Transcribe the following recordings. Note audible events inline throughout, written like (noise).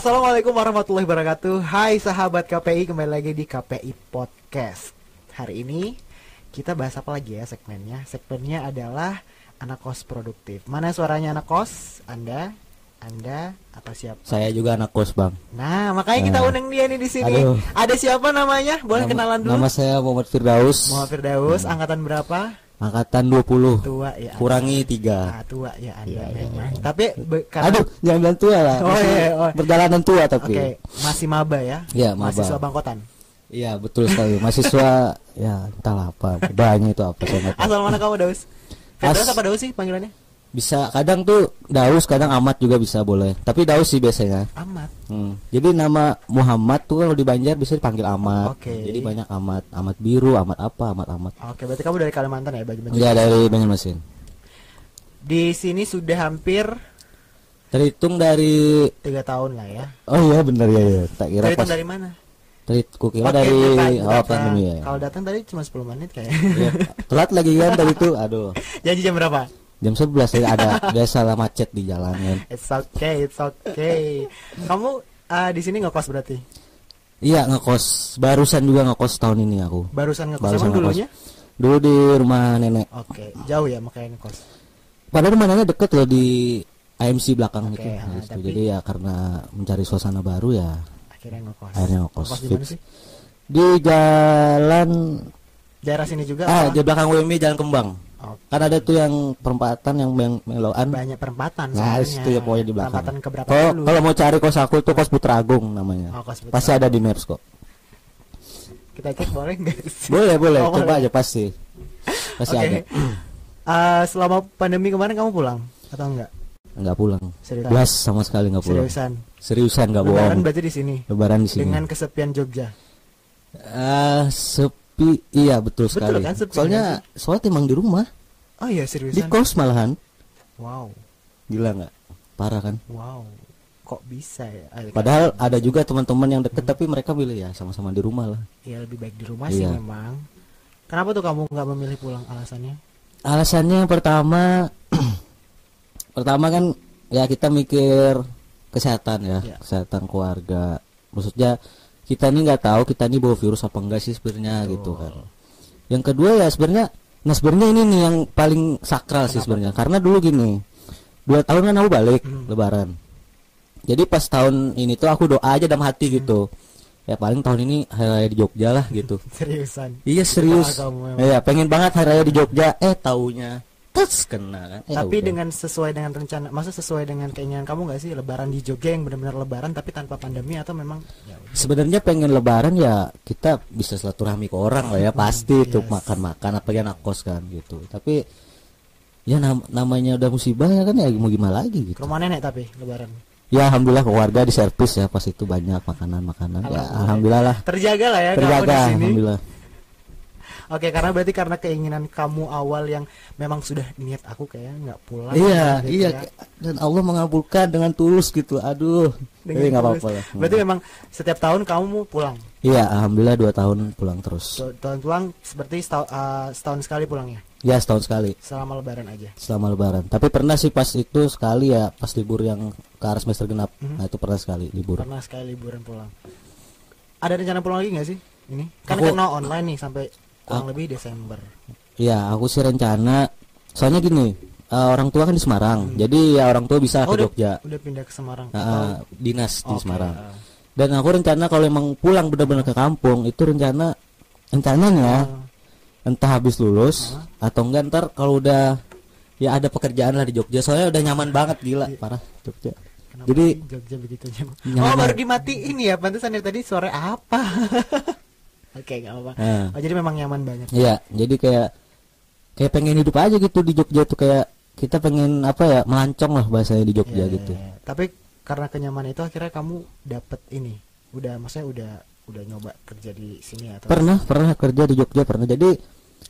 Assalamualaikum warahmatullahi wabarakatuh Hai sahabat KPI kembali lagi di KPI Podcast Hari ini kita bahas apa lagi ya segmennya Segmennya adalah anak kos produktif Mana suaranya anak kos? Anda? Anda? Atau siapa? Saya juga anak kos bang. Nah makanya kita Nah. undang dia nih di sini Aduh. Ada siapa namanya? Boleh Nama- kenalan dulu Nama saya Muhammad Firdaus. Muhammad Firdaus, angkatan berapa? Angkatan 20. Tua ya. Kurangi Ah, 3 tua ya Anda Iya, iya, memang. Tapi be- karena Aduh, jangan bilang tua lah. Oh, Masih iya, oh. Perjalanan tua tapi. masih maba ya? Iya, maba. Mahasiswa Bangkotan. Iya betul sekali. Mahasiswa ya entahlah apa. Banyak itu apa. Asal mana kamu Daus? Firdaus As- apa Daus sih panggilannya? Bisa kadang tuh Daus, kadang Amat juga bisa boleh. Tapi Daus sih biasanya. Amat. Hmm. Jadi nama Muhammad tuh kalau di Banjar bisa dipanggil Amat. Oke. Jadi banyak Amat, Amat biru, Amat apa, Amat Amat. Oke, berarti kamu dari Kalimantan ya, baju Iya dari Banjarmasin. Di sini sudah hampir Terhitung dari tiga tahun lah ya. Oh iya benar ya ya. Tak kira Terhitung pas dari mana? dari kukira Oke, dari oh pandemi ya. Kalau datang tadi cuma 10 menit kayaknya. Iya, Telat lagi kan tadi tuh. Aduh. (laughs) Janji jam berapa? Jam 11 ya ada biasalah macet di jalan kan. It's okay, it's okay. Kamu ah, di sini ngekos berarti? Iya ngekos barusan juga ngekos tahun ini aku. Barusan ngekos Barusan emang ngekos. dulunya? Dulu di rumah nenek. Oke, jauh ya makanya ngekos. Padahal rumah nenek deket loh di AMC belakang Oke, itu. ah, Nah, tapi- Jadi ya karena mencari suasana baru ya Akhirnya ngekos. akhirnya ngekos. Ngekos di sih? Di jalan Daerah sini juga ah apa? di belakang WMI Jalan Kembang. Oke. Kan ada tuh yang perempatan yang meng- meloan. banyak perempatan Nah, itu ya pokoknya di belakang. Perempatan keberapa Kalau dulu? kalau mau cari kos aku tuh kos Putra Agung namanya. Oh, kos Putra Pasti ada di Maps kok. Kita cek boleh nggak? sih? Boleh, boleh. Oh, Coba boleh. aja pasti. Pasti Oke. ada. (clears throat) Eh, selama pandemi kemarin kamu pulang atau enggak? Enggak pulang. Seriusan? Belas sama sekali enggak pulang. Seriusan. Seriusan enggak Lebaran bohong. berarti di sini. Lebaran di sini. Dengan kesepian Jogja. Ah, sepi. Iya, betul, Betul sekali. kan, sepi Soalnya kan soalnya emang di rumah, Oh iya di seriusan. kos malahan. Wow. Gila enggak? Parah kan? Wow. Kok bisa ya? Ah, Padahal ada juga teman-teman yang deket tapi mereka pilih ya sama-sama di rumah lah. ya lebih baik di rumah sih Iya. memang. Kenapa tuh kamu nggak memilih pulang alasannya? Alasannya yang pertama (clears throat) pertama kan ya kita mikir kesehatan ya, Ya. kesehatan keluarga. Maksudnya kita ini nggak tahu kita ini bawa virus apa enggak sih sebenarnya gitu kan. Yang kedua ya sebenarnya nah sebenarnya ini nih yang paling sakral sih sebenarnya karena dulu gini. Dua tahun kan aku balik Hmm. lebaran. Jadi pas tahun ini tuh aku doa aja dalam hati gitu. Ya paling tahun ini hari raya di Jogja lah gitu. (laughs) Seriusan. Iya serius. Iya pengen banget hari raya di Jogja. Eh taunya tes kena kan. Eh, tapi udah. dengan sesuai dengan rencana, masa sesuai dengan keinginan kamu nggak sih Lebaran di Jogja yang benar-benar Lebaran tapi tanpa pandemi atau memang ya udah. sebenarnya pengen Lebaran ya kita bisa silaturahmi ke orang lah ya pasti tuh yes. makan-makan apalagi anak kos kan gitu. Tapi ya nam- namanya udah musibah ya kan ya mau gimana lagi gitu. rumah nenek tapi Lebaran Ya alhamdulillah keluarga di servis ya pas itu banyak makanan-makanan. Ya Alhamdulillah. alhamdulillah lah terjaga lah ya kamu terjaga di sini. alhamdulillah. Oke, karena berarti karena keinginan kamu awal yang memang sudah niat aku kayak nggak pulang. Iya, gitu iya ya. dan Allah mengabulkan dengan tulus gitu. Aduh. Dengan nggak apa-apa lah. Berarti memang setiap tahun kamu pulang. Iya, alhamdulillah dua tahun pulang terus. So, tahun pulang seperti setahun, eh, setahun sekali pulangnya. Ya setahun sekali Selama lebaran aja. selama lebaran. Tapi pernah sih pas itu sekali ya pas libur yang ke arah semester genap. Mhm. Nah itu pernah sekali libur. Pernah sekali liburan pulang. Ada rencana pulang lagi nggak sih? Ini kan Aku- online nih sampai kurang lebih Desember. Iya, aku sih rencana. Soalnya gini, eh, orang tua kan di Semarang. Jadi ya orang tua bisa Oh, ke udah, Jogja. udah pindah ke Semarang. Eh, dinas di Oke, Semarang. eh. Dan aku rencana kalau emang pulang benar-benar ke kampung itu rencana rencananya Eh, entah habis lulus atau enggak ntar kalau udah ya ada pekerjaan lah di Jogja. Soalnya udah nyaman banget gila, parah Jogja. kenapa Jadi Jogja begitu aja. Nyaman. Oh baru dimatiin ya, pantesan dari tadi suara apa? (laughs) Oke nggak apa-apa. Nah. Oh, jadi memang nyaman banget. Iya, jadi kayak kayak pengen hidup aja gitu di Jogja tuh kayak kita pengen apa ya melancong lah bahasanya di Jogja Iya, gitu. iya. Tapi karena kenyamanan itu akhirnya kamu dapet ini. Udah maksudnya udah udah nyoba kerja di sini atau Pernah pernah kerja di Jogja pernah. Jadi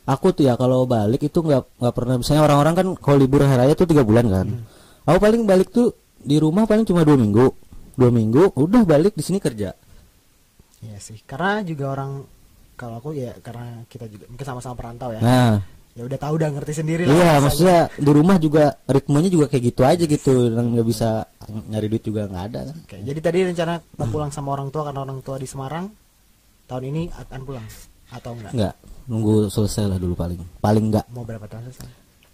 aku tuh ya kalau balik itu nggak nggak pernah. Misalnya orang-orang kan kalau libur hari raya tuh tiga bulan kan. Hmm. Aku paling balik tuh di rumah paling cuma dua minggu. Dua minggu udah balik di sini kerja. Iya sih. Karena juga orang kalau aku ya karena kita juga mungkin sama-sama perantau ya. Nah, Ya udah tahu udah ngerti sendiri lah. iya maksudnya di rumah juga ritmenya juga kayak gitu aja gitu. Dan nggak bisa nyari duit juga nggak ada kan Oke, jadi tadi rencana mau pulang sama orang tua karena orang tua di Semarang. Tahun ini akan pulang atau enggak? nggak nunggu selesai lah dulu paling paling nggak Mau berapa tahun selesai?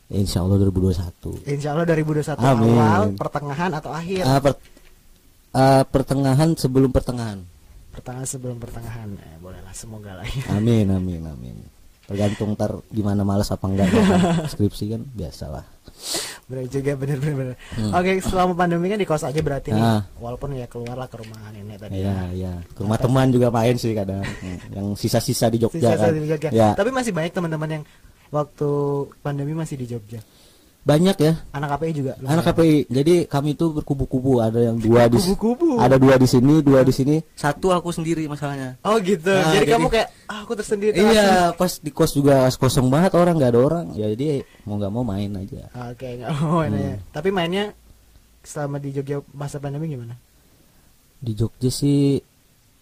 insya Allah 2021 Insya Allah 2021 Amin. awal, pertengahan atau akhir? Ah, per- ah, pertengahan sebelum pertengahan Pertengahan sebelum pertengahan. Eh, bolehlah semoga lah ya. (laughs) amin amin amin tergantung ntar gimana malas apa enggak kan. (laughs) skripsi kan biasalah Bener juga bener bener. bener. Oke, selama pandemi kan di kos aja berarti nih. Hmm. Ah. Walaupun ya keluarlah ke rumah nenek tadi. Iya, iya. Ke rumah teman juga main sih kadang. Hmm, Yang sisa-sisa di Jogja Sisa-sisa kan. di Jogja. Ya. Tapi masih banyak teman-teman yang waktu pandemi masih di Jogja. Banyak ya. Anak KPI juga. lumayan. Anak KPI. Jadi kami itu berkubu-kubu, ada yang dua di Kubu-kubu. ada dua di sini, dua di sini. Satu aku sendiri masalahnya. Oh gitu. Nah, jadi, jadi- kamu kayak ah, aku tersendiri. Iya, pas di kos juga kosong banget orang, nggak ada orang. Ya jadi mau nggak mau main aja. Oke, nggak mau main Hmm. aja. Tapi mainnya selama di Jogja masa pandemi gimana? Di Jogja sih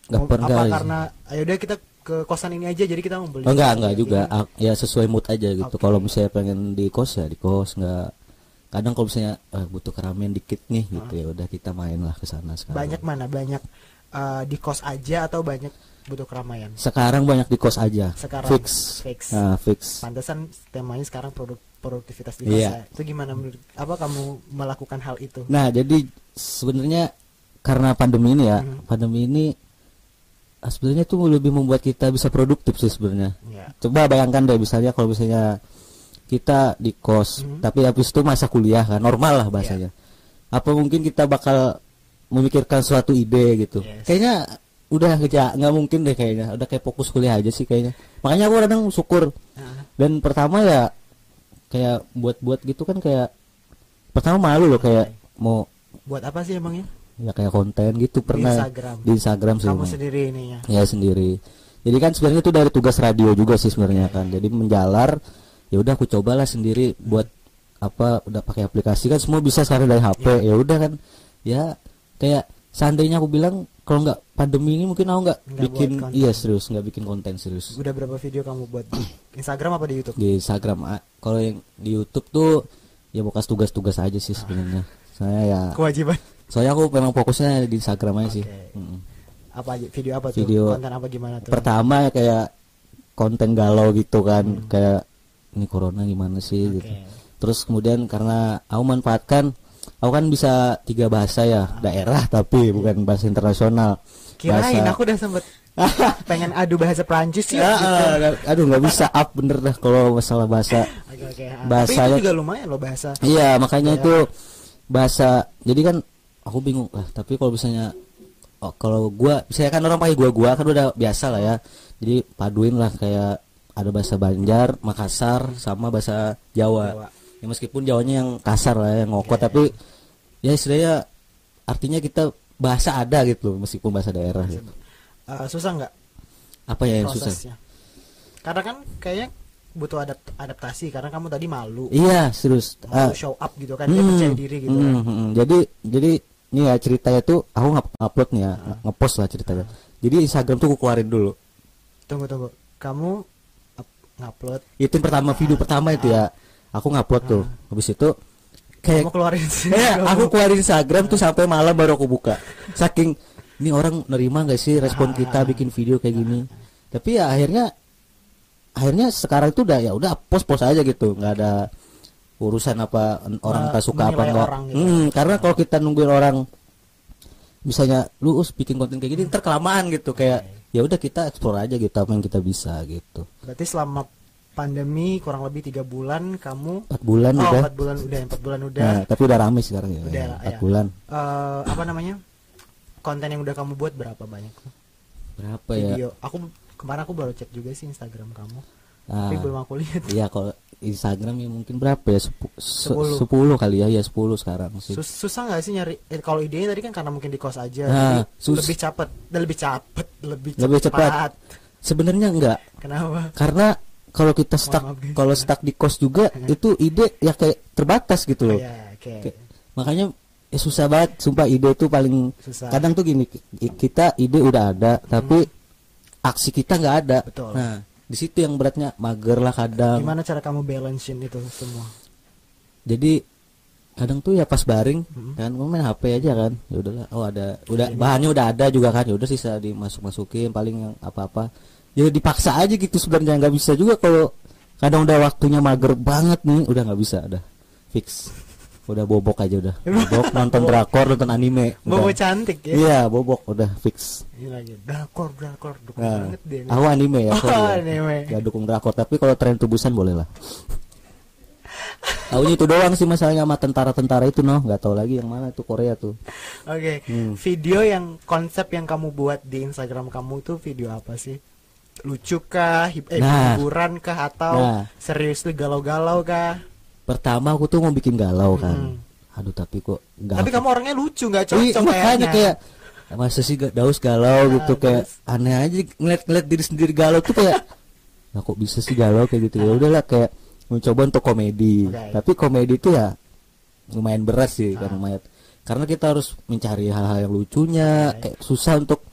nggak pernah. Apa karena ayo udah kita ke kosan ini aja jadi kita di Oh, enggak, enggak ini. juga. Ah, Ya sesuai mood aja gitu. Oke. Kalau misalnya pengen di kos ya di kos, enggak kadang kalau misalnya eh, butuh keramaian dikit nih gitu ya udah kita main lah ke sana sekarang. Banyak mana? Banyak eh, di kos aja atau banyak butuh keramaian? Sekarang banyak di kos aja. Sekarang fix. fix. Nah, fix. Pantesan temanya sekarang produk produktivitas di kos Iya. ya. Itu gimana menurut apa kamu melakukan hal itu? Nah, jadi sebenarnya karena pandemi ini ya, Mhm. pandemi ini ah, sebenarnya tuh lebih membuat kita bisa produktif sih sebenarnya. Ya. Coba bayangkan deh misalnya kalau misalnya kita di kos, Mhm. tapi habis itu masa kuliah kan normal lah bahasanya. Apa mungkin kita bakal memikirkan suatu ide gitu? Yes. Kayaknya udah kerja nggak mungkin deh kayaknya. Udah kayak fokus kuliah aja sih kayaknya. Makanya aku kadang syukur. Nah, Dan pertama ya kayak buat-buat gitu kan kayak pertama malu loh kayak mau buat apa sih emangnya? Ya kayak konten gitu pernah. Instagram. di Instagram sih Kamu sendiri ini ya. ya sendiri. Jadi kan sebenarnya itu dari tugas radio juga sih sebenarnya kan. Jadi menjalar ya udah aku cobalah sendiri buat apa udah pakai aplikasi. Kan semua bisa sekarang dari HP Iya. ya. Udah kan. Ya kayak seandainya aku bilang kalau nggak pandemi ini mungkin aku nggak bikin iya serius nggak bikin konten serius. Udah berapa video kamu buat? Di (clears throat) Instagram apa di YouTube? di Instagram kalau yang di YouTube tuh ya bekas tugas-tugas aja sih sebenarnya. Saya ya Kewajiban. Soalnya aku memang fokusnya di Instagram aja sih Oke. Mm-mm. Apa aja? Video apa tuh? Video- Konten apa gimana tuh? pertama ya kayak konten galau gitu kan kayak ini corona gimana sih Oke. gitu terus kemudian karena aku manfaatkan aku kan bisa tiga bahasa ya daerah tapi bukan bahasa internasional Kirain bahasa aku udah sempet (laughs) pengen adu bahasa Prancis sih. Ya, gitu. ah, aduh nggak bisa up bener dah kalau masalah bahasa (laughs) oke. Ah, Bahasa- Tapi itu juga lumayan loh bahasa. iya makanya Ya. itu bahasa jadi kan aku bingung lah tapi kalau misalnya oh, kalau gua misalnya kan orang pakai gua gua kan udah biasa lah ya jadi paduin lah kayak ada bahasa Banjar Makassar sama bahasa Jawa, Jawa. ya meskipun Jawanya yang kasar lah yang ngokot tapi ya istilahnya artinya kita bahasa ada gitu loh, meskipun bahasa daerah gitu. Eh, susah nggak apa ya yang susah? Karena kan kayaknya butuh adapt adaptasi karena kamu tadi malu, iya serius malu Ah, show up gitu kan, dia Hmm, percaya diri gitu hmm, kan. hmm. Jadi jadi ini ya ceritanya tuh aku ngap- upload nih ya, Ah. ngepost lah ceritanya. Jadi Instagram tuh aku keluarin dulu. Tunggu tunggu, kamu up- ngupload, Itu yang pertama video pertama itu ya. Aku ngupload tuh. Habis itu kayak kamu keluarin (laughs) sih. kayak aku keluarin Instagram tuh sampai malam baru aku buka. Saking ini orang nerima gak sih respon kita bikin video kayak gini. Tapi ya akhirnya akhirnya sekarang itu udah ya udah post post aja gitu, nggak ada urusan apa orang Me- tak suka apa enggak. gitu. Hmm, karena kalau kita nungguin orang misalnya lu us bikin konten kayak gini ntar kelamaan gitu kayak ya udah kita explore aja gitu apa yang kita bisa gitu. Berarti selama pandemi kurang lebih tiga bulan kamu Empat bulan oh udah. empat bulan udah empat bulan udah Nah, tapi udah rame sekarang ya. Udah, empat ya. bulan. eh, apa namanya konten yang udah kamu buat berapa banyak Berapa ya? video aku kemarin aku baru cek juga sih Instagram kamu Ah. tapi belum aku lihat Iya kalau Instagram ya mungkin berapa ya Sepu- se- Sepuluh. sepuluh kali ya ya sepuluh sekarang sih. Sus- susah nggak sih nyari eh, kalau idenya tadi kan karena mungkin di kos aja Nah, jadi sus- lebih cepet lebih cepet lebih, Lebih cepat. Sebenarnya enggak kenapa karena kalau kita stuck kalau stuck di kos juga (laughs) itu ide ya kayak terbatas gitu loh. ya oke Kayak- makanya ya susah banget sumpah ide itu paling Susah. kadang tuh gini ki- kita ide udah ada tapi aksi kita nggak ada. Betul. Nah di situ yang beratnya mager lah kadang. gimana cara kamu balancein itu semua? Jadi kadang tuh ya pas baring Hmm. kan gue main HP aja kan. Ya udahlah. Oh ada udah bahannya udah ada juga kan. Ya udah sisa dimasuk masukin paling yang apa apa ya dipaksa aja gitu sebenarnya. Nggak bisa juga kalau kadang udah waktunya mager banget nih udah nggak bisa udah fix udah bobok aja udah (laughs) bobok nonton drakor nonton anime Bobo udah. cantik ya. iya bobok udah fix lagi drakor drakor dukung Nah, banget dia. nih. aku anime ya Oh, sorry ya. anime. Gak dukung drakor tapi kalau tren tubusan boleh lah (laughs) Tahunya itu doang sih masalahnya sama tentara-tentara itu noh nggak tahu lagi yang mana tuh Korea tuh Oke, Hmm. video yang konsep yang kamu buat di Instagram kamu tuh video apa sih? Lucu kah, hib eh, Nah. hiburan kah atau Nah. serius galau-galau kah? Pertama aku tuh mau bikin galau kan Hmm. aduh tapi kok nggak Tapi kamu orangnya lucu nggak Iya, cocok makanya kayaknya. kayak masa sih gak daus galau Nah, gitu kayak terus? aneh aja ngeliat-ngeliat diri sendiri galau tuh kayak nah kok bisa sih galau kayak gitu ya udahlah kayak mencoba untuk komedi Oke. tapi komedi itu ya lumayan berat sih kan Ah. lumayan karena kita harus mencari hal-hal yang lucunya Oke. kayak susah untuk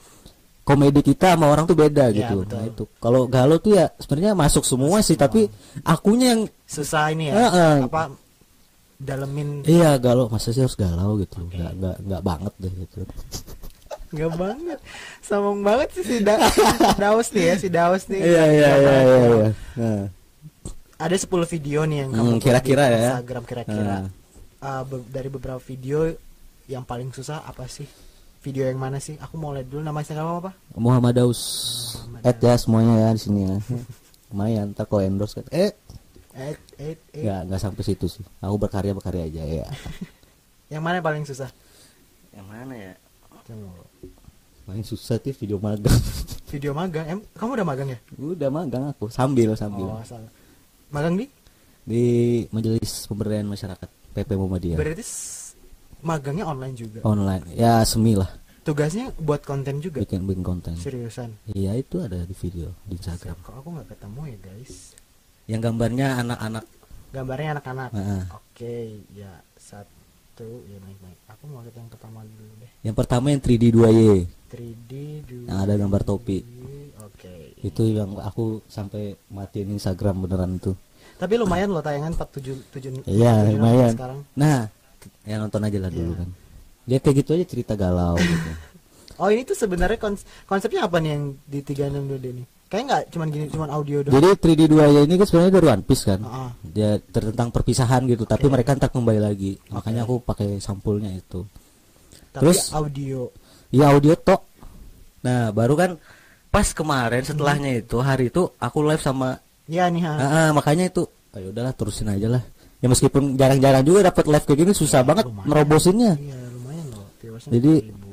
komedi kita sama orang tuh beda Iya, gitu betul. nah itu kalau galau tuh ya sebenarnya masuk semua sih tapi akunya yang Susah ini ya. Heeh. Apa dalemin iya galau masa sih harus galau gitu nggak nggak nggak banget deh gitu nggak banget. Sombong banget sih si da Daus nih ya, si Daus nih. iya iya iya iya iya. Ada 10 video nih yang Hmm, kamu buat kira-kira di ya. Instagram kira-kira. Ah. Uh, be- dari beberapa video yang paling susah apa sih? Video yang mana sih? Aku mau lihat dulu nama Instagram apa? Muhammad Daus Muhammad Add ya semuanya ya di sini ya (laughs) lumayan ntar kalau endorse kan eh Eh, eh, eh. nggak nggak sampai situ sih aku berkarya berkarya aja ya (laughs) Yang mana yang paling susah? yang mana ya Coba. paling susah tuh video magang (laughs) Video magang. Em, kamu udah magang ya? udah magang aku sambil sambil Oh, salah. Magang di? di Majelis Pemberdayaan Masyarakat PP Muhammadiyah Berarti magangnya online juga. online ya semi lah Tugasnya buat konten juga. bikin bikin konten Seriusan. iya itu ada di video di Instagram Kok aku nggak ketemu ya guys? yang gambarnya anak-anak Gambarnya anak-anak. Heeh. Oke, ya satu ya naik naik. Aku mau lihat yang pertama dulu deh. yang pertama yang 3D 2Y 3D dulu. Yang ada gambar topi. Oke. itu yang aku sampai matiin Instagram beneran itu Tapi lumayan loh tayangan 47 7 Iya lumayan. sekarang. Nah, ya nonton aja lah dulu Iya. kan. Dia kayak gitu aja cerita galau gitu. (laughs) Oh, ini tuh sebenarnya kons- konsepnya apa nih yang di 362D ini? Kayak nggak cuman gini, cuman audio doang. Jadi 3D 2 ya ini kan sebenarnya dari One Piece kan. Ah, Dia tentang perpisahan gitu, tapi mereka ntar kembali lagi. Makanya aku pakai sampulnya itu. tapi Terus? audio. Ya audio tok. Nah, baru kan pas kemarin setelahnya Hmm. itu hari itu aku live sama Ya nih, ha. Ah, ah, makanya itu ayo udahlah terusin aja lah. Ya meskipun jarang-jarang juga dapat live kayak gini susah banget lumayan. merobosinnya. Iya, lumayan loh. Jadi- 4000.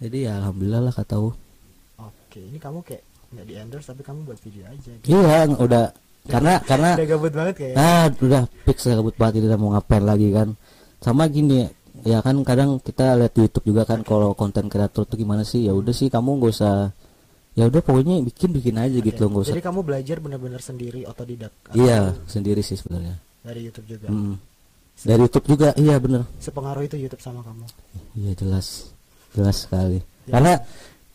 Jadi ya alhamdulillah lah kata. Oke, ini kamu kayak nggak di endorse tapi kamu buat video aja. Gitu. Iya, udah karena karena Udah gabut banget kayak. ah udah fix lah kabut banget udah mau ngapain lagi kan sama gini ya kan kadang kita lihat di YouTube juga kan kalau konten kreator tuh gimana sih ya udah sih kamu nggak usah ya udah pokoknya bikin bikin aja Oke, gitu nggak usah Jadi kamu belajar benar-benar sendiri otodidak. iya sendiri sih sebenarnya Dari YouTube juga. Mm. dari YouTube juga iya bener Sepengaruh itu YouTube sama kamu. iya jelas jelas sekali Ya. karena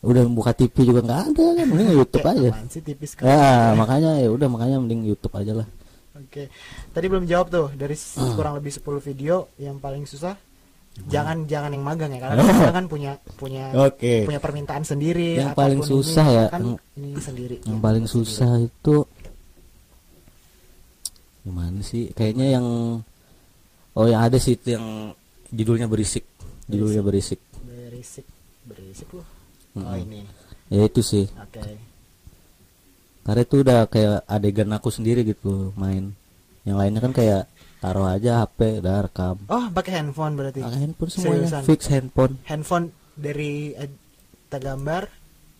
udah buka TV juga nggak ada kan mending (laughs) YouTube aja sih tipis sekali. ya makanya ya udah makanya mending YouTube aja lah Oke. Tadi belum jawab tuh dari Hmm. kurang lebih 10 video yang paling susah. Jangan jangan yang magang ya karena (laughs) magang kan punya punya oke punya permintaan sendiri. Yang paling susah ini, ya, Kan yang- ini sendiri. yang paling sendiri. susah itu gimana sih kayaknya yang oh yang ada sih itu yang judulnya berisik judulnya berisik Berisik berisik loh. Oh Mm-mm. ini. ya itu sih Oke. karena itu udah kayak adegan aku sendiri gitu main yang lainnya kan kayak taruh aja HP udah rekam Oh, pakai handphone berarti. pakai handphone semuanya Seriusan? fix handphone Handphone dari ed- gambar,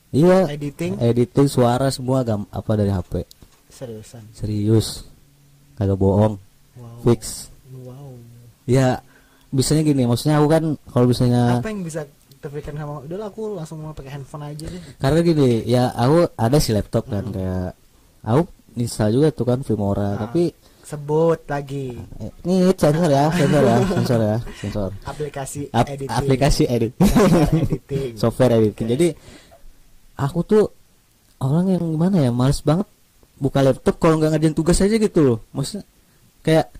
iya editing, editing suara semua gam apa dari HP seriusan. serius kagak bohong Wow. fix Wow. ya bisanya gini maksudnya aku kan kalau misalnya Apa yang bisa terpikirkan sama udah aku langsung mau pakai handphone aja deh. karena gini ya aku ada si laptop kan kayak aku install juga tuh kan Filmora Ah. tapi Sebut lagi eh, ini sensor ya sensor ya sensor ya (laughs) sensor aplikasi Ap- editing. aplikasi edit (laughs) Software editing. (laughs) software editing Oke. jadi aku tuh orang yang gimana ya males banget buka laptop kalau nggak ngerjain tugas aja gitu loh maksudnya kayak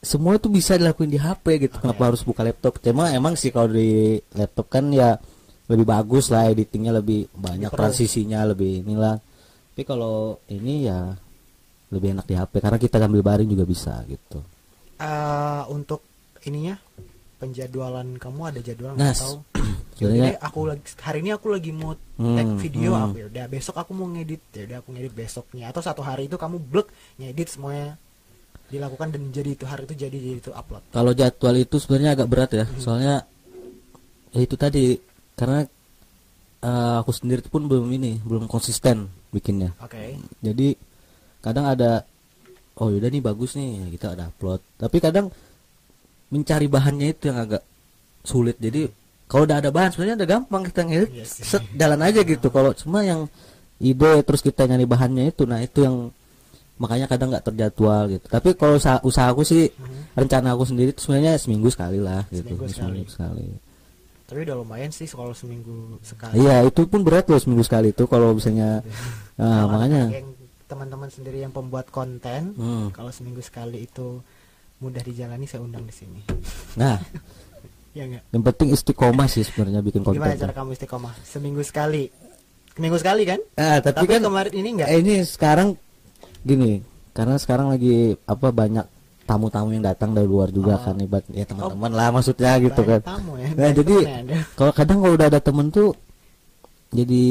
semua itu bisa dilakuin di HP gitu. Kenapa harus buka laptop? Cuma emang sih kalau di laptop kan ya lebih bagus lah editingnya lebih banyak Pro. transisinya lebih inilah. Tapi kalau ini ya lebih enak di HP karena kita sambil baring juga bisa gitu. Eh, untuk ininya penjadwalan kamu ada jadwal Nah, sebenarnya- (clears throat) Jadi aku lagi hari ini aku lagi mau Hmm, tag video hmm. aku ya udah besok aku mau ngedit ya udah aku ngedit besoknya atau satu hari itu kamu blok ngedit semuanya dilakukan dan jadi itu hari itu jadi jadi itu upload. Kalau jadwal itu sebenarnya agak berat ya, Hmm. soalnya ya itu tadi karena eh, aku sendiri pun belum ini, belum konsisten bikinnya. Oke. Jadi kadang ada oh yaudah nih bagus nih kita ada upload. Tapi kadang mencari bahannya itu yang agak sulit. Jadi kalau udah ada bahan sebenarnya udah gampang kita ngedit, Iya sih. set jalan aja gitu. Kalau cuma yang ide terus kita nyari bahannya itu, nah itu yang makanya kadang nggak terjadwal gitu. Tapi kalau usaha, usaha aku sih Mhm. rencana aku sendiri itu sebenarnya seminggu sekali lah gitu Seminggu sekali. sekali. Tapi udah lumayan sih kalau seminggu sekali. Iya itu pun berat loh seminggu sekali itu kalau misalnya nah, makanya teman-teman sendiri yang pembuat konten Hmm. kalau seminggu sekali itu mudah dijalani saya undang di sini. nah (laughs) ya enggak? yang penting istiqomah sih sebenarnya bikin konten Gimana cara kamu istiqomah? Seminggu sekali. Seminggu sekali kan? ah tapi, Tapi, kan kemarin ini enggak. eh, ini sekarang gini karena sekarang lagi apa banyak tamu-tamu yang datang dari luar juga Oh. kan ibarat ya teman-teman lah maksudnya gitu kan Banyak tamu ya. nah banyak jadi ya kalau kadang kalau udah ada temen tuh jadi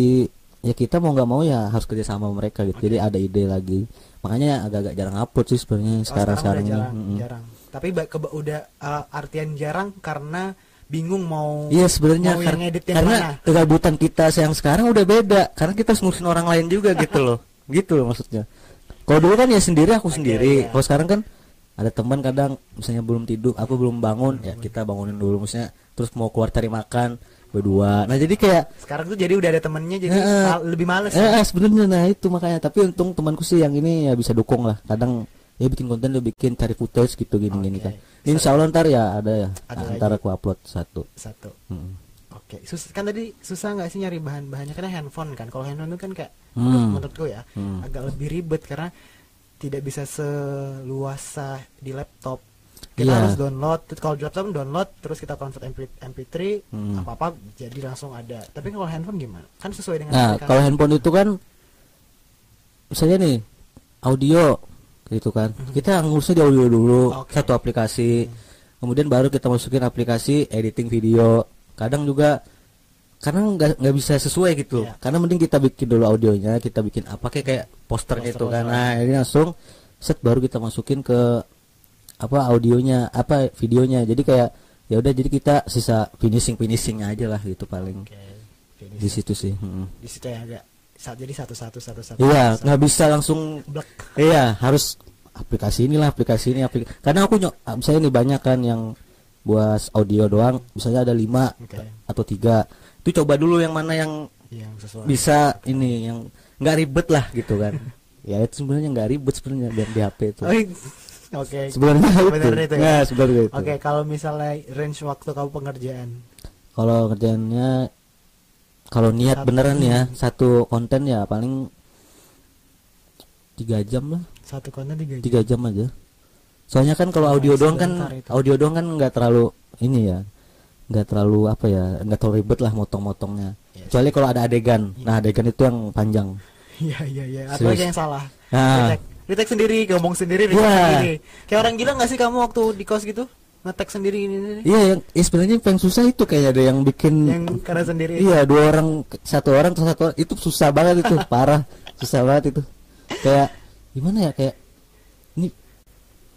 ya kita mau nggak mau ya harus kerja sama mereka gitu Oke. jadi ada ide lagi makanya agak-agak jarang upload sih sebenarnya Oh, sekarang sekarang udah ini jarang, Mm-mm. jarang. Tapi keba- udah uh, artian jarang karena bingung mau Iya sebenarnya mau kar- yang edit yang karena mana. kegabutan kita yang sekarang udah beda karena kita harus ngurusin orang lain juga gitu loh (laughs) gitu loh maksudnya kalau dulu kan ya sendiri aku Oke, sendiri iya. kalau sekarang kan ada teman kadang misalnya belum tidur aku belum bangun ya kita bangunin dulu maksudnya terus mau keluar cari makan berdua nah jadi kayak Sekarang tuh jadi udah ada temennya jadi mal- lebih males. eh, ya. eh, sebenarnya nah itu makanya tapi untung temanku sih yang ini ya bisa dukung lah kadang ya bikin konten dia bikin cari footage gitu gini-gini Oke. kan Insya Allah ntar ya ada ya Ada ntar lagi. aku upload satu Satu. Mm. Oke, sus kan tadi susah nggak sih nyari bahan-bahannya karena handphone kan. Kalau handphone itu kan kayak Hmm. menurut- menurutku ya Hmm. agak lebih ribet karena tidak bisa seluasa di laptop. Kita Iya. harus download. Kalau di laptop download terus kita convert MP, MP3 Hmm. apa apa jadi langsung ada. Tapi kalau handphone gimana? Kan sesuai dengan Nah, kalau handphone itu kan misalnya nih audio gitu kan. Kita ngurusnya di audio dulu, Hmm. Oke. satu aplikasi. Kemudian baru kita masukin aplikasi editing video. Kadang juga karena nggak nggak bisa sesuai gitu. Iya. Karena mending kita bikin dulu audionya, kita bikin apa kayak kayak posternya itu kan. Nah, ini langsung set baru kita masukin ke apa audionya, apa videonya. Jadi kayak ya udah jadi kita sisa finishing finishingnya aja lah gitu paling. Finish. Di situ sih. mm. Di situ ya agak jadi satu-satu satu-satu. Iya, satu-satu. nggak bisa langsung. Blek. Iya, harus aplikasi inilah aplikasi ini aplikasi. Karena aku nyok, misalnya ini banyak kan yang buat audio doang, misalnya ada lima Oke. atau tiga. Itu coba dulu yang mana yang Yang sesuai. bisa ini, yang nggak ribet lah gitu kan. (laughs) ya itu sebenarnya nggak ribet sebenarnya dan di HP itu. Oh, Oke. Sebenarnya itu. Itu ya? Nah, sebenarnya itu. Oke, kalau misalnya range waktu kamu pengerjaan Kalau kerjaannya kalau niat Satu- beneran ya satu konten ya paling tiga jam lah satu konten tiga jam. tiga jam aja soalnya kan kalau audio Nah, doang kan itu. audio doang kan nggak terlalu ini ya nggak terlalu apa ya nggak terlalu ribet lah motong-motongnya Yes. kecuali kalau ada adegan Iya. nah adegan itu yang panjang Iya iya iya. Atau yang salah. Nah. Retake, sendiri, ngomong sendiri, retake Iya. sendiri. Kayak orang gila nggak sih kamu waktu di kos gitu? Ngetek sendiri ini, iya yang eh, sebenarnya yang susah itu kayaknya ada yang bikin Yang karena sendiri. iya dua orang satu orang atau satu orang itu susah banget itu (laughs) parah susah banget itu kayak gimana ya kayak ini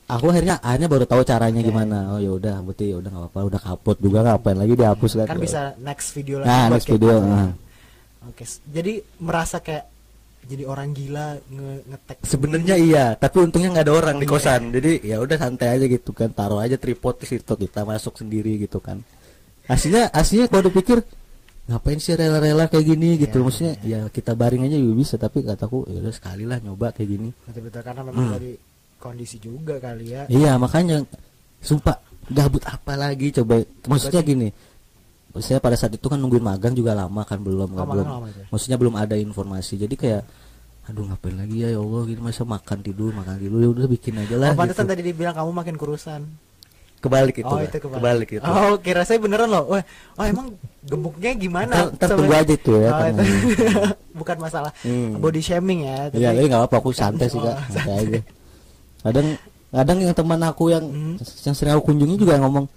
aku akhirnya akhirnya baru tahu caranya Oke. gimana oh ya udah berarti ya udah nggak apa-apa udah kaput juga ngapain lagi dihapus kan Kan bisa next video lagi. nah next kayak video nah. Oke, s- jadi merasa kayak jadi orang gila nge ngetek. Sebenarnya iya, tapi untungnya nggak ada orang di iya. kosan. Jadi ya udah santai aja gitu kan, taruh aja tripod di situ kita masuk sendiri gitu kan. Aslinya aslinya kalau dipikir ngapain sih rela-rela kayak gini gitu. Iya, Maksudnya ya kita baring aja juga bisa, tapi kataku ya udah sekali lah nyoba kayak gini. Betul-betul karena memang Hmm. dari kondisi juga kali ya. Iya, makanya sumpah gabut apa lagi coba. Maksudnya gini. Saya pada saat itu kan nungguin magang juga lama kan belum Oh, magang belum. lama itu ya? Maksudnya belum ada informasi. Jadi kayak aduh ngapain lagi ya ya Allah gini masa makan tidur makan tidur ya udah bikin aja lah Oh, pantesan gitu. tadi dibilang kamu makin kurusan. kebalik itu oh, Kak. itu kebalik. kebalik itu Oh, kira saya beneran loh. Wah, oh emang gemuknya gimana? Ntar- tunggu aja itu ya, Oh, kan. itu. (laughs) Bukan masalah Hmm. body shaming ya, Iya, tapi nggak apa-apa aku santai sih kak, Oh, santai aja. Kadang, kadang yang teman aku yang Hmm. yang sering aku kunjungi juga ngomong,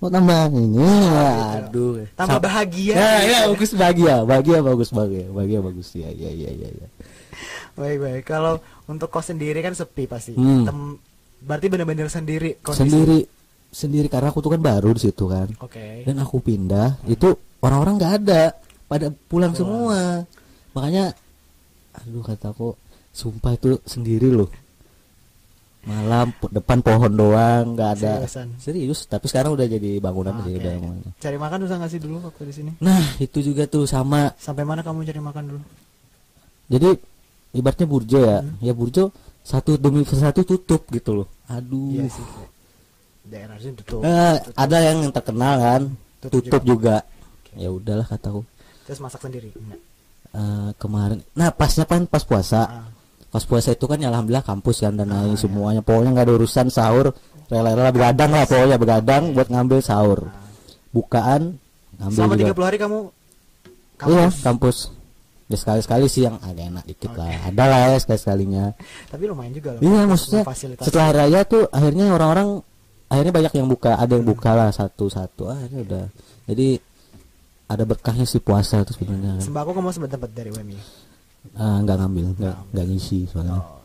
mau tambah ini, aduh. gitu. Tambah Sam- bahagia. Ya, ya, bagus bahagia, bahagia bagus bahagia, bahagia bagus ya, ya, ya, ya. ya. Baik baik. Kalau untuk kos sendiri kan sepi pasti. Hmm. Tem- berarti benar-benar sendiri kondisi. Sendiri, sendiri karena aku tuh kan baru di situ kan, Oke. dan aku pindah, itu orang-orang nggak ada, pada pulang semua, makanya, aduh kataku, sumpah itu sendiri loh. Malam depan pohon doang nggak ada Seriusan? serius tapi sekarang udah jadi bangunan Oke. sih udah bangunan. Cari makan susah nggak sih dulu waktu di sini? nah itu juga tuh sama Sampai mana kamu cari makan dulu? jadi ibaratnya burjo ya Hmm. ya burjo satu demi satu tutup gitu loh aduh Iya sih. Daerah sini tutup. Eh, ada yang terkenal kan Tutup tutup, juga, ya udahlah kataku Terus masak sendiri. Eh, kemarin nah pasnya kan pas puasa Ah. Pas puasa itu kan ya alhamdulillah kampus kan dan Ah, lain ya. semuanya pokoknya nggak ada urusan sahur rela-rela begadang lah pokoknya begadang buat ngambil sahur Ah. bukaan ngambil Selama juga 30 hari kamu Iya, kampus. kampus. Ya sekali-sekali sih yang agak enak dikit lah. Ada lah ya sekali-sekalinya. Tapi lumayan juga loh. Iya, maksudnya setelah raya tuh akhirnya orang-orang akhirnya banyak yang buka, ada yang buka lah satu-satu. Ah, akhirnya udah. Jadi ada berkahnya sih puasa itu sebenarnya. Sembako kamu sempat dapat dari WMI. Ah, nggak ngambil, nggak nggak ngisi soalnya. Oh.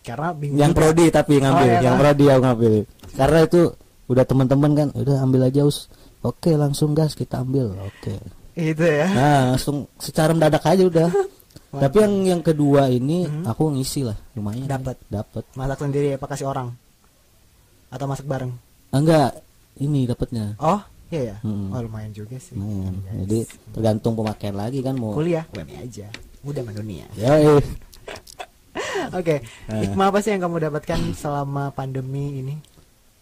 Karena bingung. Yang prodi tapi ngambil, Oh, iya yang kah? prodi yang ngambil. Karena itu udah teman-teman kan, udah ambil aja us. Oke, langsung gas kita ambil. Oke. Itu ya. Nah, langsung secara mendadak aja udah. Tapi yang yang kedua ini Mhm. aku ngisi lah, lumayan. Dapat. Dapat. Masak sendiri apa kasih orang? Atau masak bareng? Enggak, ini dapatnya. Oh, iya ya. Hmm. Oh, lumayan juga sih. Lumayan. Yes. Jadi tergantung pemakaian lagi kan mau. kuliah WMI aja. Mudah mendunia. Ya. (laughs) Oke, Eh. hikmah apa sih yang kamu dapatkan selama pandemi ini?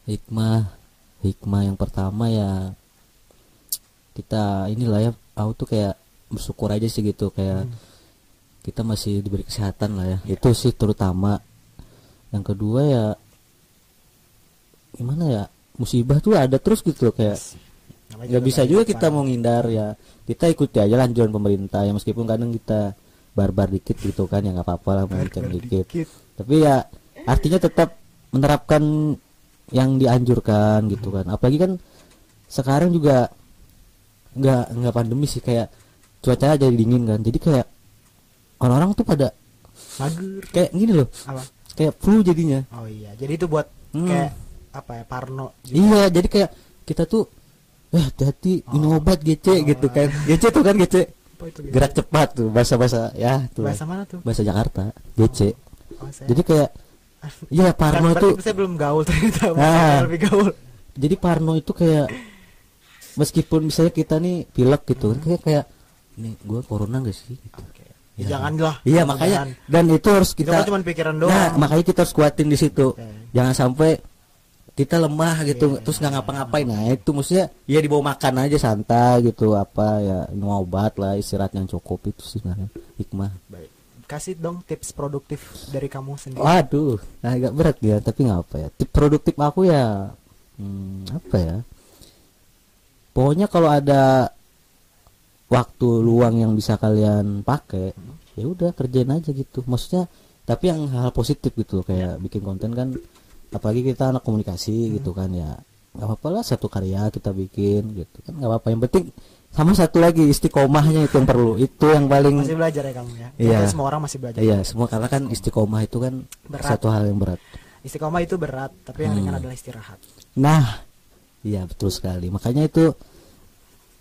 hikmah hikmah yang pertama ya kita inilah ya aku tuh kayak bersyukur aja sih gitu kayak Hmm. kita masih diberi kesehatan lah ya itu sih terutama yang kedua ya gimana ya musibah tuh ada terus gitu loh kayak nggak bisa juga kita mau ngindar ya kita ikuti aja anjuran pemerintah ya meskipun kadang kita barbar dikit gitu kan ya nggak apa-apa lah mengencang dikit Dikit. tapi ya artinya tetap menerapkan yang dianjurkan gitu kan apalagi kan sekarang juga nggak nggak pandemi sih kayak cuaca jadi dingin kan jadi kayak orang-orang tuh pada Mager. kayak gini loh Apa? kayak flu jadinya Oh iya, jadi itu buat Hmm. kayak apa ya? Parno. juga. iya jadi kayak kita tuh eh hati-hati Oh. obat GC gitu kan GC tuh kan GC Apa itu? gerak cepat tuh bahasa-bahasa ya tuh Bahasa mana tuh? bahasa Jakarta GC Oh, saya- jadi kayak ya Kan Parno tuh saya belum gaul ternyata. (laughs) Ah. Saya lebih gaul. jadi Parno itu kayak meskipun misalnya kita nih pilek gitu kayak kayak nih gue corona gak sih gitu. Oke. Ya. Janganlah. iya makanya dan itu harus Itu kita kan cuma pikiran doang. nah makanya kita harus kuatin di situ Oke. jangan sampai kita lemah gitu Iya. terus nggak ngapa-ngapain nah itu maksudnya ya dibawa makan aja santai gitu apa ya minum obat lah istirahat yang cukup itu sih sebenarnya hikmah Baik. Kasih dong tips produktif dari kamu sendiri. Waduh, agak berat ya, tapi nggak apa ya. Tip produktif aku ya, hmm, apa ya? Pokoknya kalau ada waktu luang yang bisa kalian pakai, ya udah kerjain aja gitu. Maksudnya, tapi yang hal positif gitu, kayak bikin konten kan, apalagi kita anak komunikasi gitu kan ya, nggak apa-apa lah satu karya kita bikin gitu kan nggak apa-apa. Yang penting sama satu lagi istiqomahnya itu yang perlu, itu yang paling Masih belajar ya kamu ya. Iya. Makanya semua orang masih belajar. Iya, semua karena kan istiqomah itu kan Berat. satu hal yang berat. Istiqomah itu berat, tapi yang Hmm. ringan adalah istirahat. Nah, iya betul sekali. Makanya itu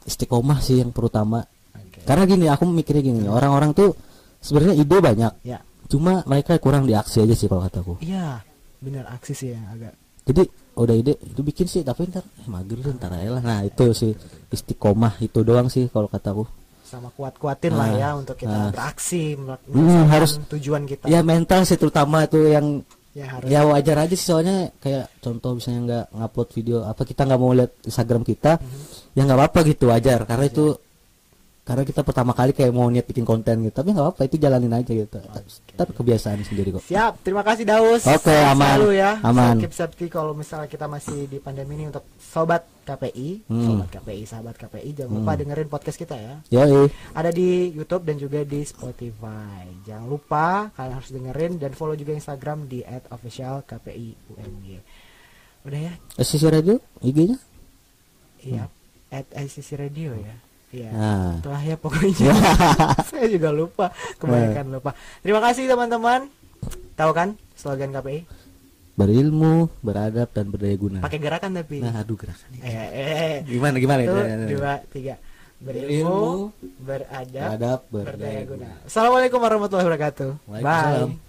istiqomah sih yang terutama. Oke. Karena gini, aku mikirnya gini, orang-orang tuh sebenarnya ide banyak, Ya. cuma mereka kurang diaksi aja sih kalau kataku. Iya, aksi sih yang agak Jadi udah ide itu bikin sih, tapi ntar eh, mager deh, ntar aja lah. Nah itu sih istiqomah itu doang sih kalau kataku. sama kuat-kuatin lah Ah, ya untuk kita ah. beraksi Hmm, harus- tujuan kita. Ya mental sih terutama itu yang Ya, harus. ya wajar aja sih soalnya kayak contoh misalnya nggak ngupload video apa kita nggak mau lihat Instagram kita Mhm. ya nggak apa-apa gitu wajar karena itu karena kita pertama kali kayak mau niat bikin konten gitu tapi nggak apa itu jalanin aja gitu tapi kebiasaan sendiri kok Siap, terima kasih Daus. Oke, Sehat aman. Selalu ya. Aman. Keep safety kalau misalnya kita masih di pandemi ini untuk sobat KPI, Hmm. sobat KPI, sahabat KPI, jangan lupa dengerin podcast kita ya. Yoi. Ada di YouTube dan juga di Spotify. Jangan lupa kalian harus dengerin dan follow juga Instagram di @officialkpiumg. Udah ya? SCC Radio IG-nya Iya. At ICC Radio ya. Iya. Nah. Itulah ya pokoknya. (laughs) (laughs) Saya juga lupa, kebanyakan lupa. Terima kasih teman-teman. Tahu kan slogan KPI? berilmu beradab dan berdaya guna Pakai gerakan tapi. nah aduh gerakan Eh, eh, eh. gimana gimana Satu, itu dua, tiga. Berilmu, Berilmu, beradab, beradab berdaya berdaya guna. guna Assalamualaikum warahmatullahi wabarakatuh. Bye.